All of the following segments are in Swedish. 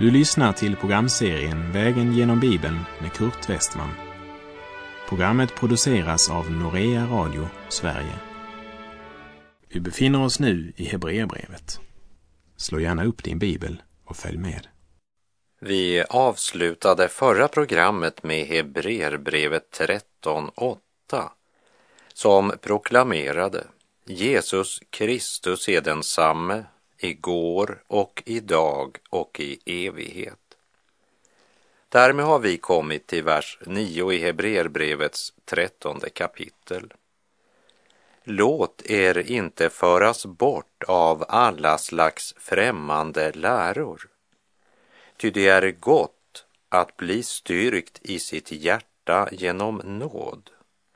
Du lyssnar till programserien Vägen genom Bibeln med Kurt Westman. Programmet produceras av Norea Radio Sverige. Vi befinner oss nu i Hebreerbrevet. Slå gärna upp din bibel och följ med. Vi avslutade förra programmet med Hebreerbrevet 13.8 som proklamerade Jesus Kristus är densamme igår och idag och i evighet. Därmed har vi kommit till vers 9 i Hebreerbrevets trettonde kapitel. Låt er inte föras bort av alla slags främmande läror. Ty det är gott att bli styrkt i sitt hjärta genom nåd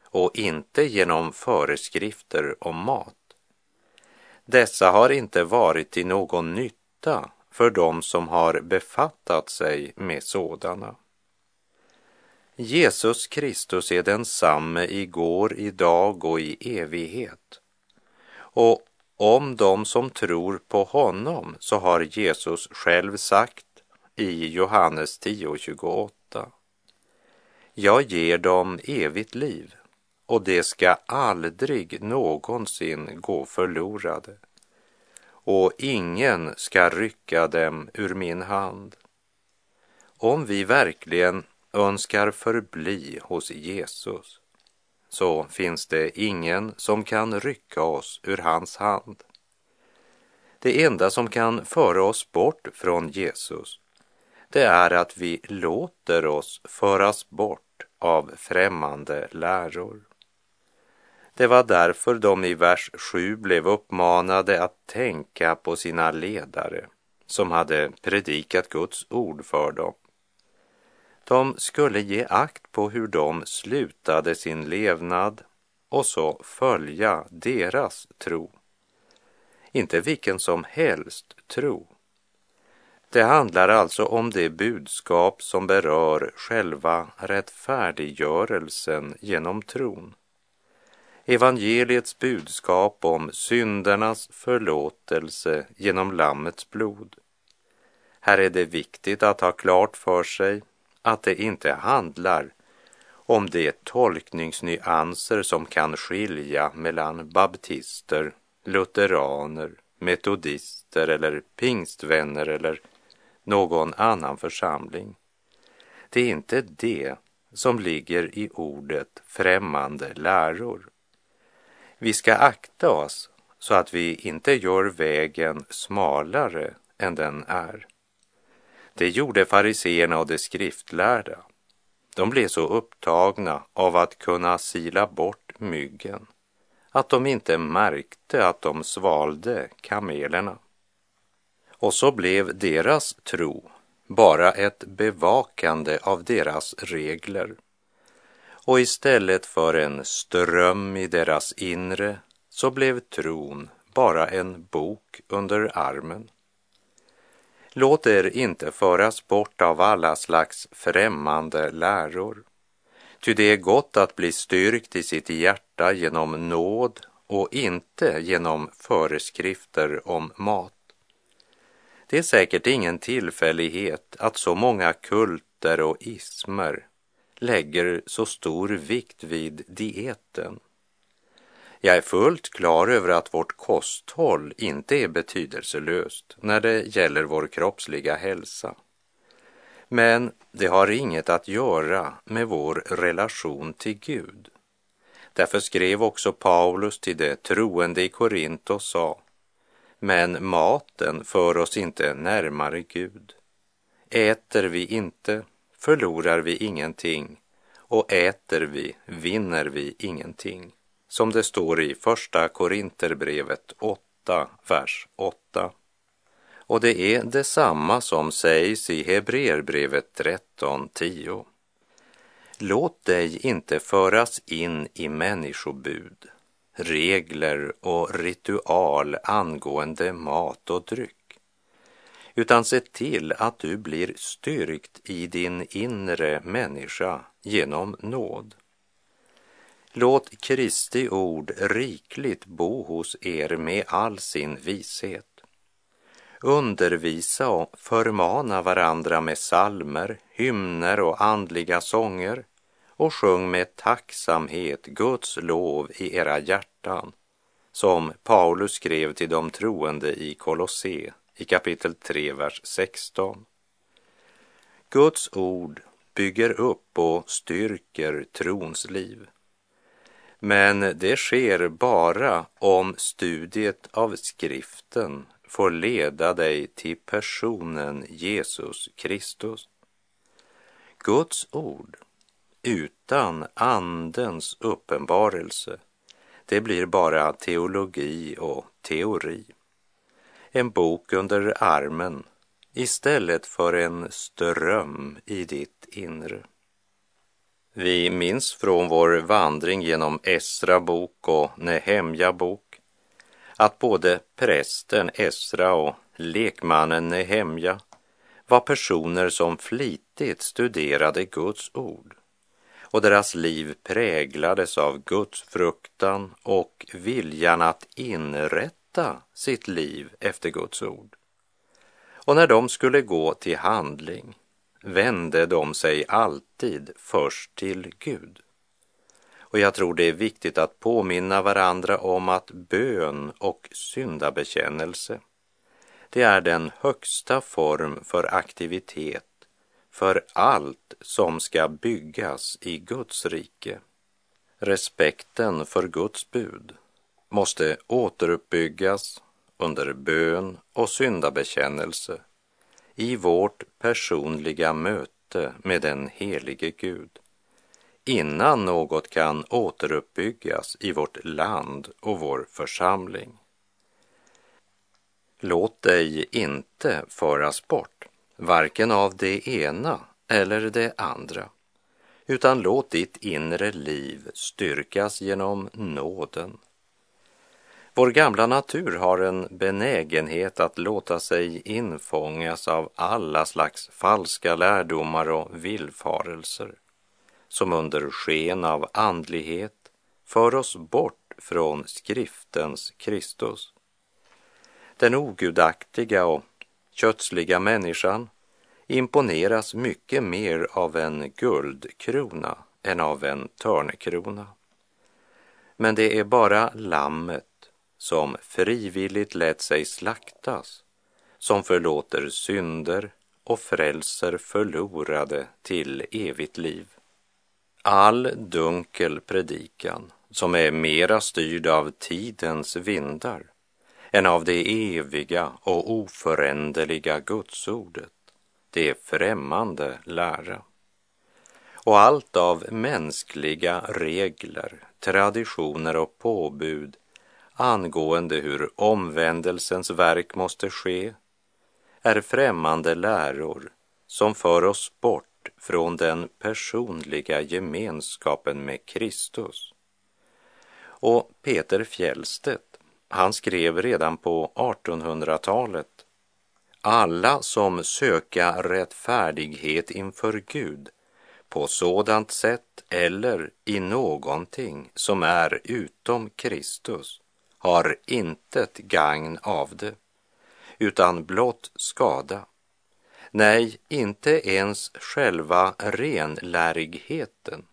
och inte genom föreskrifter om mat. Dessa har inte varit till någon nytta för dem som har befattat sig med sådana. Jesus Kristus är densamme igår, idag och i evighet. Och om de som tror på honom så har Jesus själv sagt i Johannes 10.28. Jag ger dem evigt liv och det ska aldrig någonsin gå förlorade och ingen ska rycka dem ur min hand. Om vi verkligen önskar förbli hos Jesus så finns det ingen som kan rycka oss ur hans hand. Det enda som kan föra oss bort från Jesus det är att vi låter oss föras bort av främmande läror. Det var därför de i vers 7 blev uppmanade att tänka på sina ledare som hade predikat Guds ord för dem. De skulle ge akt på hur de slutade sin levnad och så följa deras tro. Inte vilken som helst tro. Det handlar alltså om det budskap som berör själva rättfärdiggörelsen genom tron evangeliets budskap om syndernas förlåtelse genom Lammets blod. Här är det viktigt att ha klart för sig att det inte handlar om de tolkningsnyanser som kan skilja mellan baptister, lutheraner, metodister eller pingstvänner eller någon annan församling. Det är inte det som ligger i ordet främmande läror. Vi ska akta oss så att vi inte gör vägen smalare än den är. Det gjorde fariseerna och de skriftlärda. De blev så upptagna av att kunna sila bort myggen att de inte märkte att de svalde kamelerna. Och så blev deras tro bara ett bevakande av deras regler och istället för en ström i deras inre så blev tron bara en bok under armen. Låt er inte föras bort av alla slags främmande läror. Ty det är gott att bli styrkt i sitt hjärta genom nåd och inte genom föreskrifter om mat. Det är säkert ingen tillfällighet att så många kulter och ismer lägger så stor vikt vid dieten. Jag är fullt klar över att vårt kosthåll inte är betydelselöst när det gäller vår kroppsliga hälsa. Men det har inget att göra med vår relation till Gud. Därför skrev också Paulus till de troende i Korint och sa men maten för oss inte närmare Gud. Äter vi inte förlorar vi ingenting och äter vi vinner vi ingenting. Som det står i Första Korinterbrevet 8, vers 8. Och det är detsamma som sägs i Hebreerbrevet 13, 10. Låt dig inte föras in i människobud, regler och ritual angående mat och dryck utan se till att du blir styrkt i din inre människa genom nåd. Låt Kristi ord rikligt bo hos er med all sin vishet. undervisa och förmana varandra med salmer, hymner och andliga sånger och sjung med tacksamhet Guds lov i era hjärtan, som Paulus skrev till de troende i Kolosse i kapitel 3, vers 16. Guds ord bygger upp och styrker trons liv. Men det sker bara om studiet av skriften får leda dig till personen Jesus Kristus. Guds ord utan Andens uppenbarelse, det blir bara teologi och teori. En bok under armen istället för en ström i ditt inre. Vi minns från vår vandring genom Esra bok och Nehemja bok att både prästen Esra och lekmannen Nehemja var personer som flitigt studerade Guds ord och deras liv präglades av Guds fruktan och viljan att inrätta sitt liv efter Guds ord. Och när de skulle gå till handling vände de sig alltid först till Gud. Och jag tror det är viktigt att påminna varandra om att bön och syndabekännelse, det är den högsta form för aktivitet för allt som ska byggas i Guds rike. Respekten för Guds bud måste återuppbyggas under bön och syndabekännelse i vårt personliga möte med den helige Gud innan något kan återuppbyggas i vårt land och vår församling. Låt dig inte föras bort, varken av det ena eller det andra, utan låt ditt inre liv styrkas genom nåden vår gamla natur har en benägenhet att låta sig infångas av alla slags falska lärdomar och villfarelser som under sken av andlighet för oss bort från skriftens Kristus. Den ogudaktiga och kötsliga människan imponeras mycket mer av en guldkrona än av en törnekrona. Men det är bara lammet som frivilligt lät sig slaktas, som förlåter synder och frälser förlorade till evigt liv. All dunkel predikan som är mera styrd av tidens vindar än av det eviga och oföränderliga gudsordet, det är främmande lära. Och allt av mänskliga regler, traditioner och påbud angående hur omvändelsens verk måste ske är främmande läror som för oss bort från den personliga gemenskapen med Kristus. Och Peter Fjellstedt, han skrev redan på 1800-talet alla som söka rättfärdighet inför Gud på sådant sätt eller i någonting som är utom Kristus har intet gagn av det, utan blott skada. Nej, inte ens själva renlärigheten,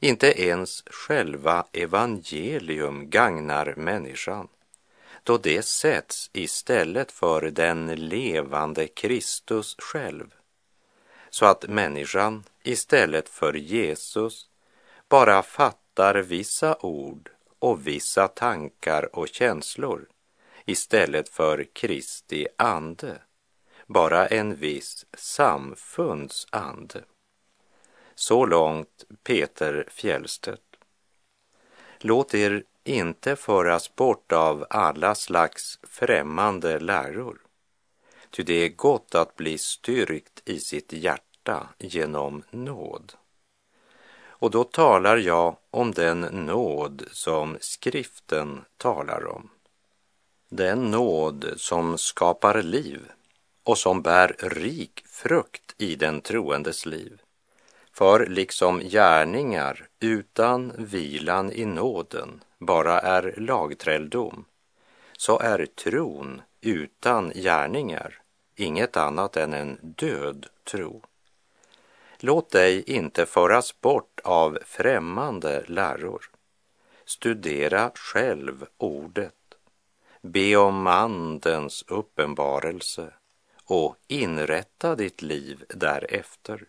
inte ens själva evangelium gagnar människan, då det sätts istället för den levande Kristus själv, så att människan istället för Jesus bara fattar vissa ord och vissa tankar och känslor istället för Kristi ande, bara en viss samfunds ande. Så långt Peter Fjellstedt. Låt er inte föras bort av alla slags främmande läror, ty det är gott att bli styrkt i sitt hjärta genom nåd. Och då talar jag om den nåd som skriften talar om. Den nåd som skapar liv och som bär rik frukt i den troendes liv. För liksom gärningar utan vilan i nåden bara är lagträldom så är tron utan gärningar inget annat än en död tro. Låt dig inte föras bort av främmande läror. Studera själv ordet. Be om Andens uppenbarelse och inrätta ditt liv därefter.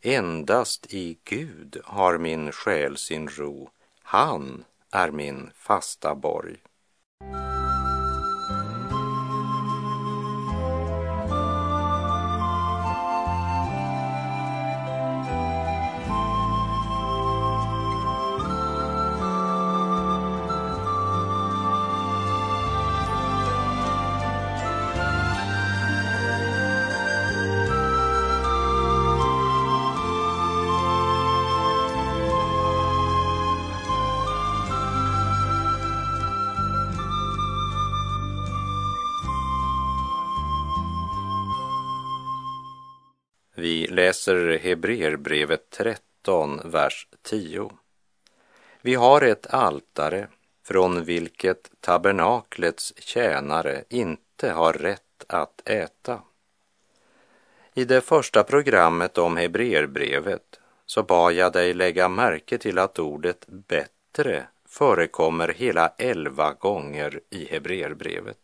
Endast i Gud har min själ sin ro. Han är min fasta borg. Läser Hebreerbrevet 13, vers 10. Vi har ett altare från vilket tabernaklets tjänare inte har rätt att äta. I det första programmet om Hebreerbrevet så bad jag dig lägga märke till att ordet bättre förekommer hela elva gånger i Hebreerbrevet.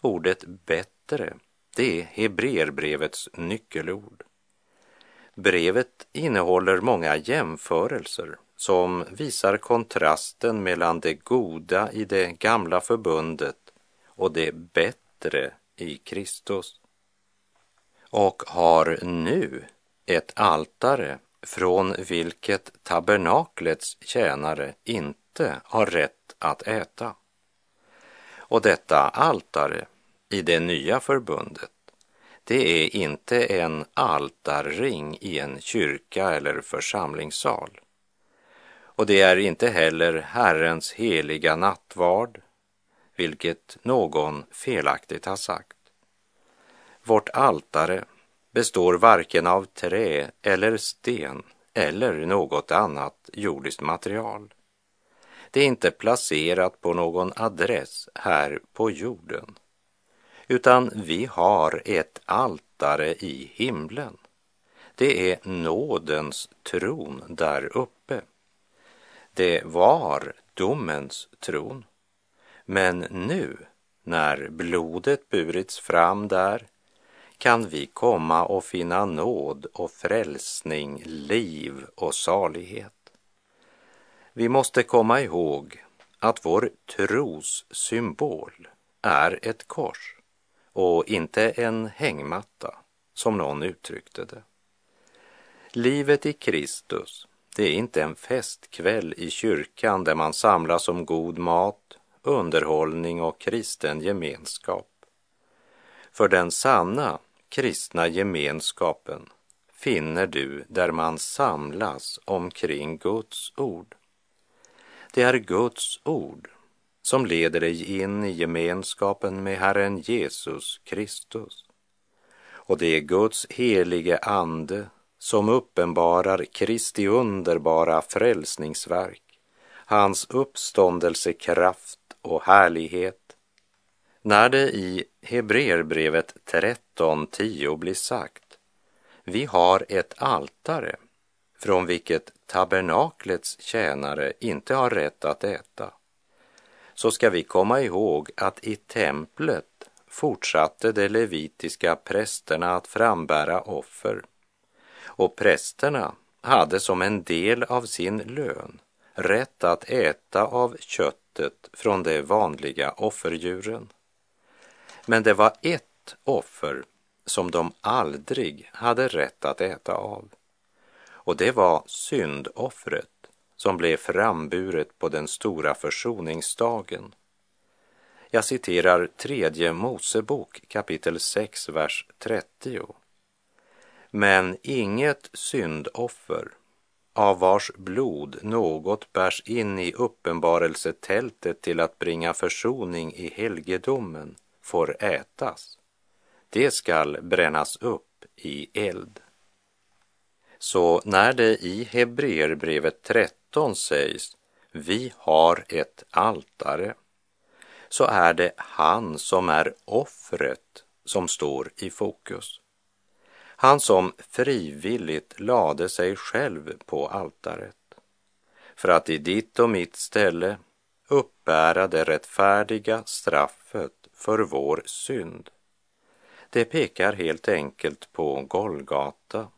Ordet bättre det är Hebreerbrevets nyckelord. Brevet innehåller många jämförelser som visar kontrasten mellan det goda i det gamla förbundet och det bättre i Kristus. Och har nu ett altare från vilket tabernaklets tjänare inte har rätt att äta. Och detta altare i det nya förbundet, det är inte en altarring i en kyrka eller församlingssal. Och det är inte heller Herrens heliga nattvard, vilket någon felaktigt har sagt. Vårt altare består varken av trä eller sten eller något annat jordiskt material. Det är inte placerat på någon adress här på jorden utan vi har ett altare i himlen. Det är nådens tron där uppe. Det var domens tron. Men nu, när blodet burits fram där, kan vi komma och finna nåd och frälsning, liv och salighet. Vi måste komma ihåg att vår tros symbol är ett kors och inte en hängmatta, som någon uttryckte det. Livet i Kristus, det är inte en festkväll i kyrkan där man samlas om god mat, underhållning och kristen gemenskap. För den sanna kristna gemenskapen finner du där man samlas omkring Guds ord. Det är Guds ord som leder dig in i gemenskapen med Herren Jesus Kristus. Och det är Guds helige ande som uppenbarar Kristi underbara frälsningsverk, hans uppståndelsekraft och härlighet. När det i Hebreerbrevet 13.10 blir sagt, vi har ett altare från vilket tabernaklets tjänare inte har rätt att äta så ska vi komma ihåg att i templet fortsatte de levitiska prästerna att frambära offer. Och prästerna hade som en del av sin lön rätt att äta av köttet från de vanliga offerdjuren. Men det var ett offer som de aldrig hade rätt att äta av. Och det var syndoffret som blev framburet på den stora försoningsdagen. Jag citerar tredje Mosebok kapitel 6, vers 30. Men inget syndoffer av vars blod något bärs in i uppenbarelsetältet till att bringa försoning i helgedomen får ätas. Det skall brännas upp i eld. Så när det i Hebreerbrevet 13 sägs vi har ett altare så är det han som är offret som står i fokus. Han som frivilligt lade sig själv på altaret för att i ditt och mitt ställe uppbära det rättfärdiga straffet för vår synd. Det pekar helt enkelt på Golgata.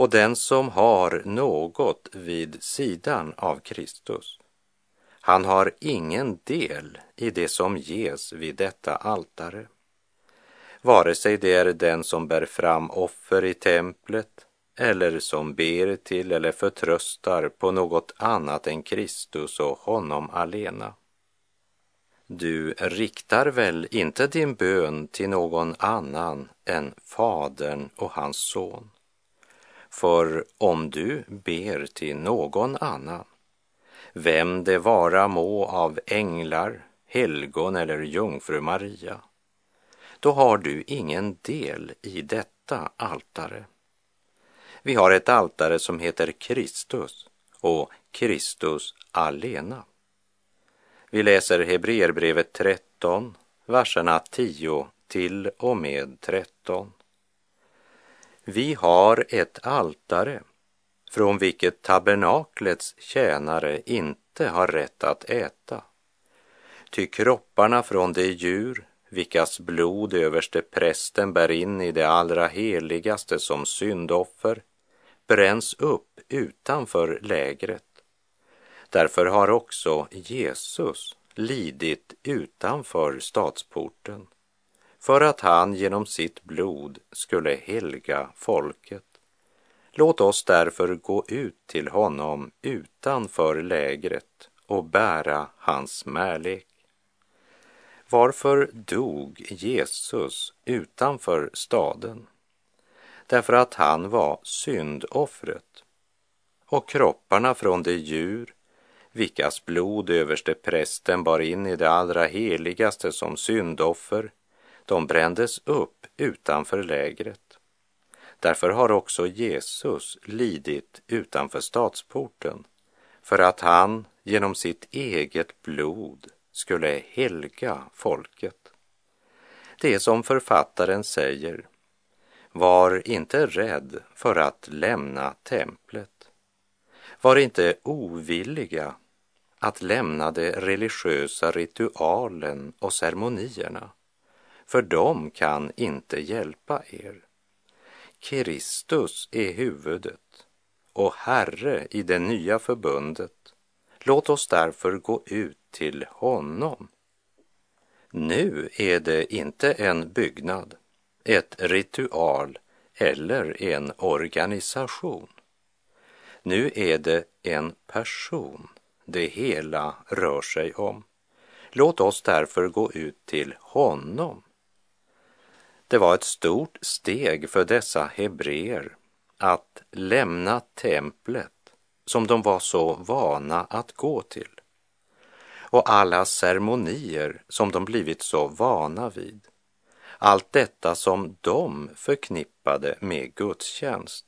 Och den som har något vid sidan av Kristus, han har ingen del i det som ges vid detta altare. Vare sig det är den som bär fram offer i templet eller som ber till eller förtröstar på något annat än Kristus och honom alena. Du riktar väl inte din bön till någon annan än Fadern och hans son? För om du ber till någon annan, vem det vara må av änglar, helgon eller jungfru Maria, då har du ingen del i detta altare. Vi har ett altare som heter Kristus och Kristus alena. Vi läser Hebreerbrevet 13, verserna 10 till och med 13. Vi har ett altare från vilket tabernaklets tjänare inte har rätt att äta. Ty kropparna från de djur vilkas blod överste prästen bär in i det allra heligaste som syndoffer bränns upp utanför lägret. Därför har också Jesus lidit utanför stadsporten för att han genom sitt blod skulle helga folket. Låt oss därför gå ut till honom utanför lägret och bära hans smärlek. Varför dog Jesus utanför staden? Därför att han var syndoffret. Och kropparna från de djur vilkas blod överste prästen bar in i det allra heligaste som syndoffer, de brändes upp utanför lägret. Därför har också Jesus lidit utanför stadsporten, för att han genom sitt eget blod skulle helga folket. Det är som författaren säger, var inte rädd för att lämna templet. Var inte ovilliga att lämna de religiösa ritualen och ceremonierna, för de kan inte hjälpa er. Kristus är huvudet och Herre i det nya förbundet. Låt oss därför gå ut till honom. Nu är det inte en byggnad, ett ritual eller en organisation. Nu är det en person det hela rör sig om. Låt oss därför gå ut till honom. Det var ett stort steg för dessa hebreer att lämna templet som de var så vana att gå till och alla ceremonier som de blivit så vana vid. Allt detta som de förknippade med gudstjänst.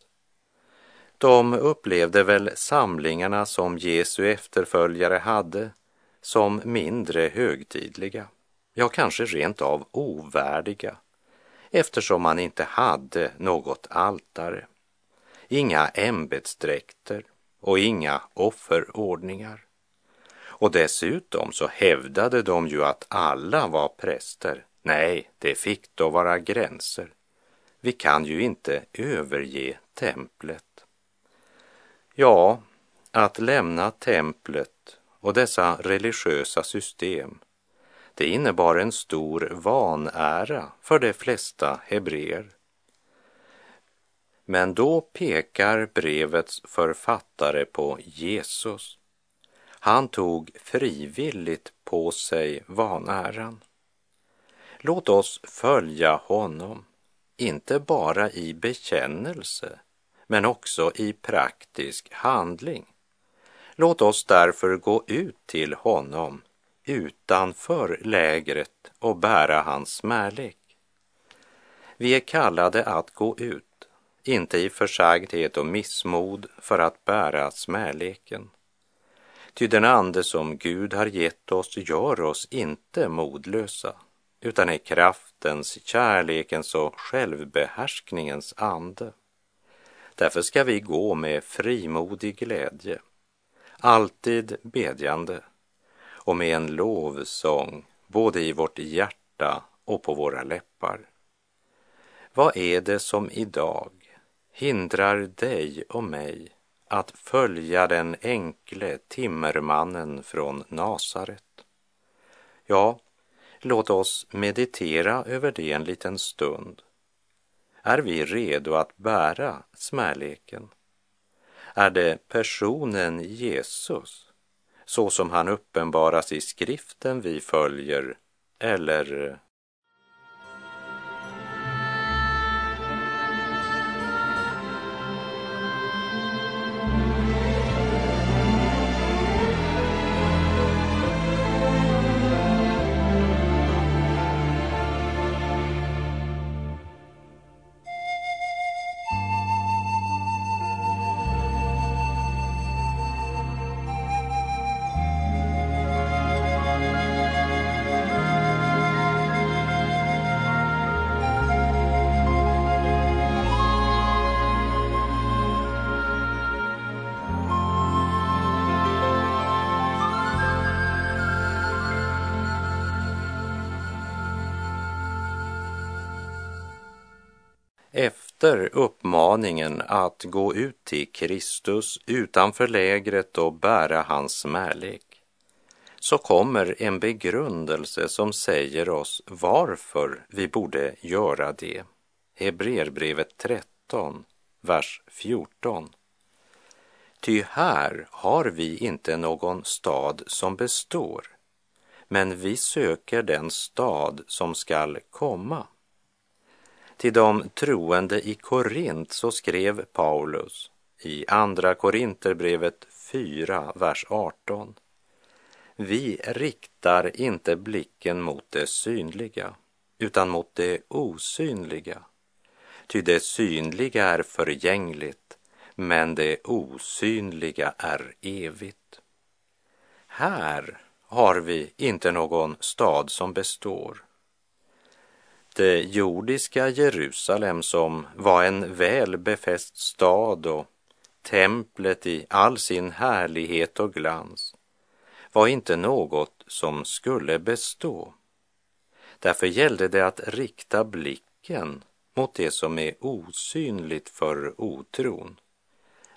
De upplevde väl samlingarna som Jesu efterföljare hade som mindre högtidliga, ja kanske rent av ovärdiga, eftersom man inte hade något altare, inga ämbetsdräkter och inga offerordningar. Och dessutom så hävdade de ju att alla var präster. Nej, det fick då vara gränser. Vi kan ju inte överge templet. Ja, att lämna templet och dessa religiösa system, det innebar en stor vanära för de flesta hebreer. Men då pekar brevets författare på Jesus. Han tog frivilligt på sig vanäran. Låt oss följa honom, inte bara i bekännelse men också i praktisk handling. Låt oss därför gå ut till honom utanför lägret och bära hans smärlek. Vi är kallade att gå ut, inte i försagdhet och missmod för att bära smärleken. Ty den ande som Gud har gett oss gör oss inte modlösa, utan är kraftens, kärlekens och självbehärskningens ande. Därför ska vi gå med frimodig glädje, alltid bedjande och med en lovsång både i vårt hjärta och på våra läppar. Vad är det som idag hindrar dig och mig att följa den enkle timmermannen från Nasaret? Ja, låt oss meditera över det en liten stund. Är vi redo att bära smärleken? Är det personen Jesus, så som han uppenbaras i skriften vi följer, eller Efter uppmaningen att gå ut till Kristus utanför lägret och bära hans märlek så kommer en begrundelse som säger oss varför vi borde göra det. Hebreerbrevet 13, vers 14. Ty här har vi inte någon stad som består, men vi söker den stad som skall komma. Till de troende i Korint så skrev Paulus i Andra Korinterbrevet 4, vers 18. Vi riktar inte blicken mot det synliga, utan mot det osynliga. Ty det synliga är förgängligt, men det osynliga är evigt. Här har vi inte någon stad som består, det jordiska Jerusalem som var en väl befäst stad och templet i all sin härlighet och glans var inte något som skulle bestå. Därför gällde det att rikta blicken mot det som är osynligt för otron,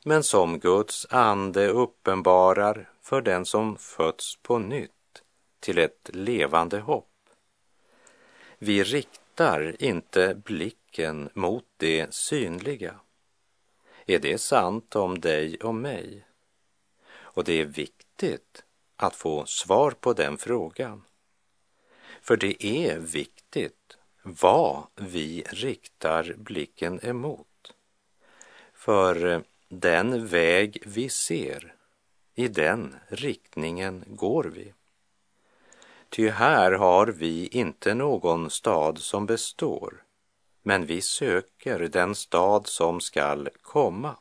men som Guds ande uppenbarar för den som fötts på nytt till ett levande hopp. Vi riktar riktar inte blicken mot det synliga. Är det sant om dig och mig? Och det är viktigt att få svar på den frågan. För det är viktigt vad vi riktar blicken emot. För den väg vi ser, i den riktningen går vi. Ty här har vi inte någon stad som består, men vi söker den stad som skall komma.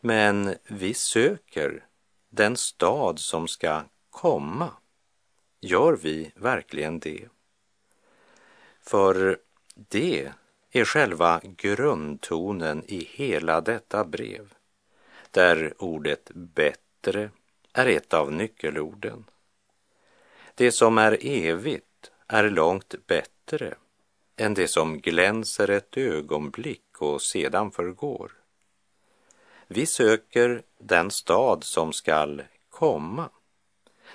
Men vi söker den stad som ska komma. Gör vi verkligen det? För det är själva grundtonen i hela detta brev, där ordet bättre är ett av nyckelorden. Det som är evigt är långt bättre än det som glänser ett ögonblick och sedan förgår. Vi söker den stad som skall komma.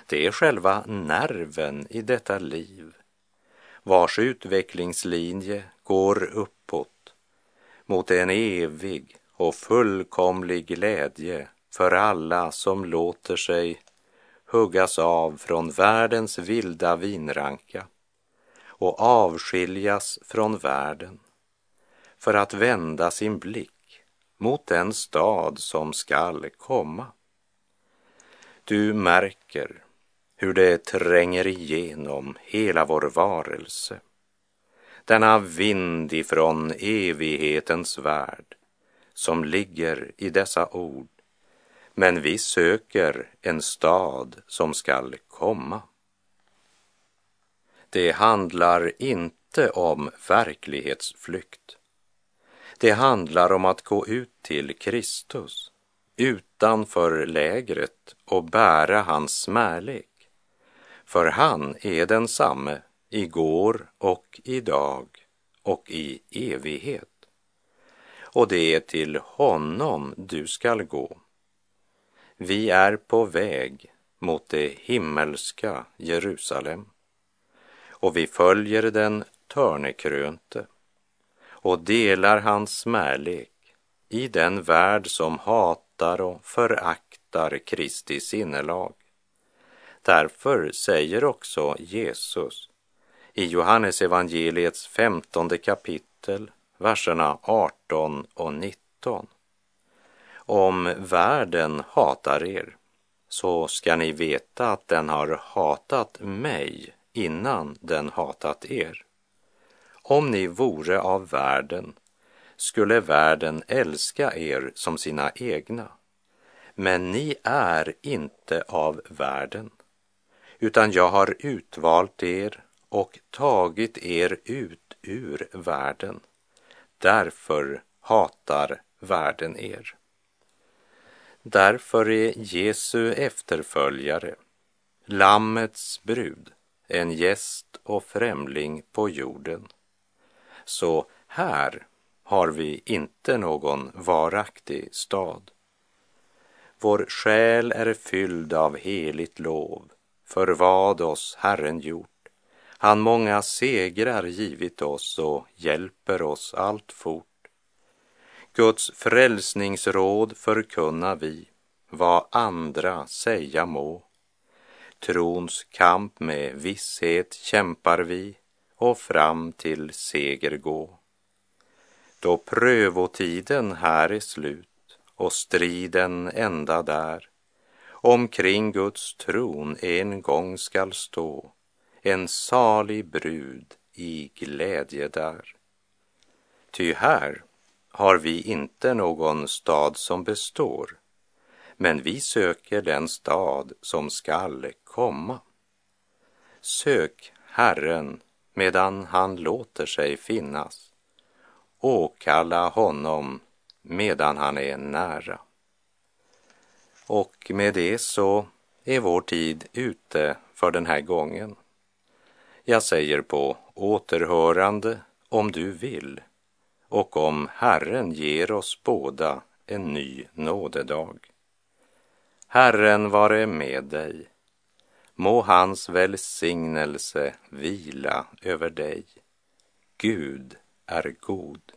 Det är själva nerven i detta liv, vars utvecklingslinje går uppåt mot en evig och fullkomlig glädje för alla som låter sig huggas av från världens vilda vinranka och avskiljas från världen för att vända sin blick mot den stad som skall komma. Du märker hur det tränger igenom hela vår varelse. Denna vind ifrån evighetens värld som ligger i dessa ord men vi söker en stad som skall komma. Det handlar inte om verklighetsflykt. Det handlar om att gå ut till Kristus utanför lägret och bära hans smärlek. För han är densamme igår och idag och i evighet. Och det är till honom du skall gå. Vi är på väg mot det himmelska Jerusalem och vi följer den törnekrönte och delar hans smärlek i den värld som hatar och föraktar Kristi sinnelag. Därför säger också Jesus i Johannes evangeliets femtonde kapitel, verserna 18 och 19. Om världen hatar er så ska ni veta att den har hatat mig innan den hatat er. Om ni vore av världen skulle världen älska er som sina egna. Men ni är inte av världen, utan jag har utvalt er och tagit er ut ur världen. Därför hatar världen er. Därför är Jesu efterföljare, Lammets brud, en gäst och främling på jorden. Så här har vi inte någon varaktig stad. Vår själ är fylld av heligt lov för vad oss Herren gjort. Han många segrar givit oss och hjälper oss allt fort. Guds frälsningsråd förkunna vi, vad andra säga må. Trons kamp med visshet kämpar vi och fram till seger gå. Då prövotiden här är slut och striden ända där omkring Guds tron en gång skall stå en salig brud i glädje där. Ty här har vi inte någon stad som består, men vi söker den stad som skall komma. Sök Herren medan han låter sig finnas. Åkalla honom medan han är nära. Och med det så är vår tid ute för den här gången. Jag säger på återhörande om du vill och om Herren ger oss båda en ny nådedag. Herren vare med dig. Må hans välsignelse vila över dig. Gud är god.